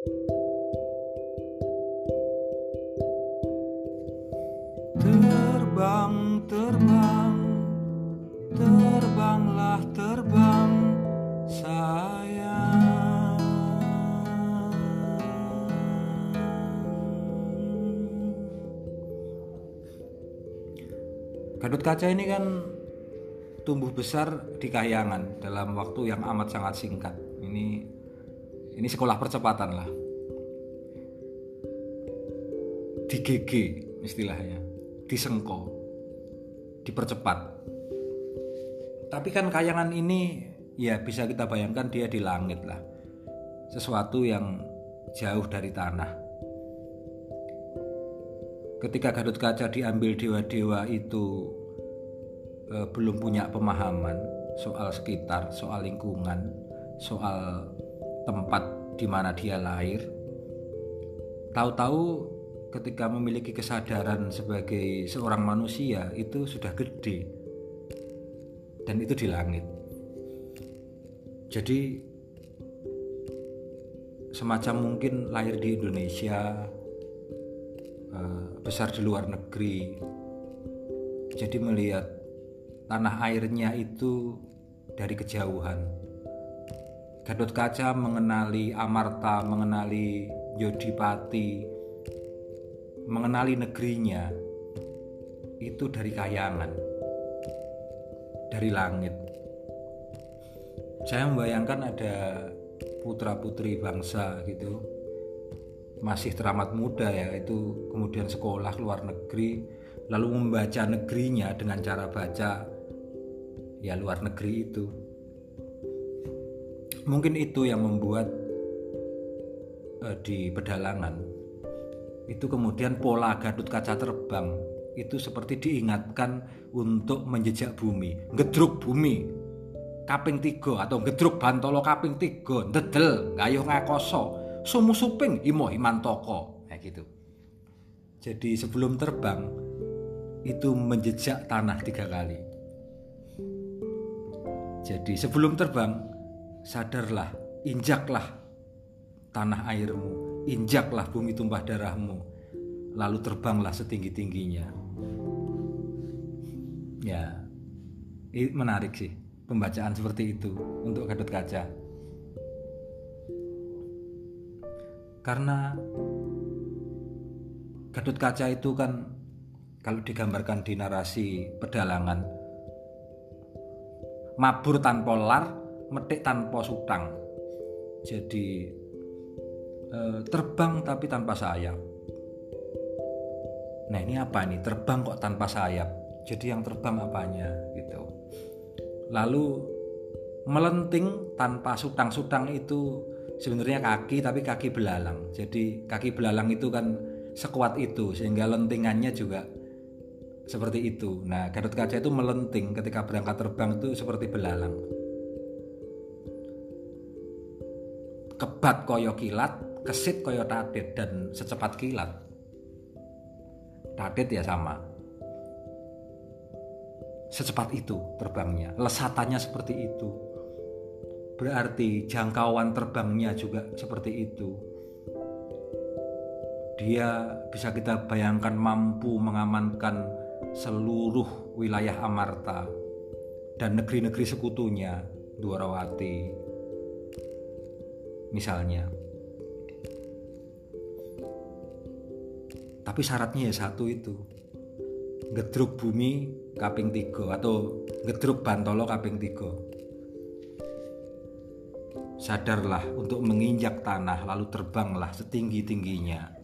Terbang, terbang, terbanglah terbang sayang Gadot kaca ini kan tumbuh besar di Kahyangan dalam waktu yang amat sangat singkat. Ini ini sekolah percepatan lah. Di istilahnya, disengko, dipercepat. Tapi kan Kayangan ini ya bisa kita bayangkan dia di langit lah. Sesuatu yang jauh dari tanah. Ketika Gadot Kaca diambil dewa-dewa itu eh, belum punya pemahaman soal sekitar, soal lingkungan, soal tempat di mana dia lahir. Tahu-tahu ketika memiliki kesadaran sebagai seorang manusia itu sudah gede dan itu di langit. Jadi semacam mungkin lahir di Indonesia, eh, besar di luar negeri. Jadi melihat tanah airnya itu dari kejauhan. Gadot Kaca mengenali Amarta, mengenali Yodipati, mengenali negerinya itu dari kayangan, dari langit. Saya membayangkan ada putra-putri bangsa gitu, masih teramat muda ya, itu kemudian sekolah luar negeri, lalu membaca negerinya dengan cara baca ya luar negeri itu. Mungkin itu yang membuat eh, di pedalangan. Itu kemudian pola gadut kaca terbang itu seperti diingatkan untuk menjejak bumi, ngedruk bumi. Kaping tiga atau ngedruk bantolo kaping tiga, ndedel ngayuh ngakoso, sumu suping imo imantoko, kayak gitu. Jadi sebelum terbang itu menjejak tanah tiga kali. Jadi sebelum terbang sadarlah, injaklah tanah airmu, injaklah bumi tumpah darahmu, lalu terbanglah setinggi-tingginya. Ya, menarik sih pembacaan seperti itu untuk Gadot Kaca. Karena Gadot Kaca itu kan kalau digambarkan di narasi pedalangan mabur tanpa lar, metik tanpa sutang. Jadi eh, terbang tapi tanpa sayap. Nah ini apa nih terbang kok tanpa sayap? Jadi yang terbang apanya gitu. Lalu melenting tanpa sutang-sutang itu sebenarnya kaki tapi kaki belalang. Jadi kaki belalang itu kan sekuat itu sehingga lentingannya juga seperti itu. Nah, Gadot Kaca itu melenting ketika berangkat terbang itu seperti belalang. Kebat koyo kilat, kesit koyo tatit dan secepat kilat. Tatit ya sama. Secepat itu terbangnya, lesatannya seperti itu. Berarti jangkauan terbangnya juga seperti itu. Dia bisa kita bayangkan mampu mengamankan seluruh wilayah Amarta dan negeri-negeri sekutunya, Dwarawati. Misalnya. Tapi syaratnya ya satu itu. Gedruk bumi kaping tiga atau gedruk bantolo kaping tiga. Sadarlah untuk menginjak tanah lalu terbanglah setinggi-tingginya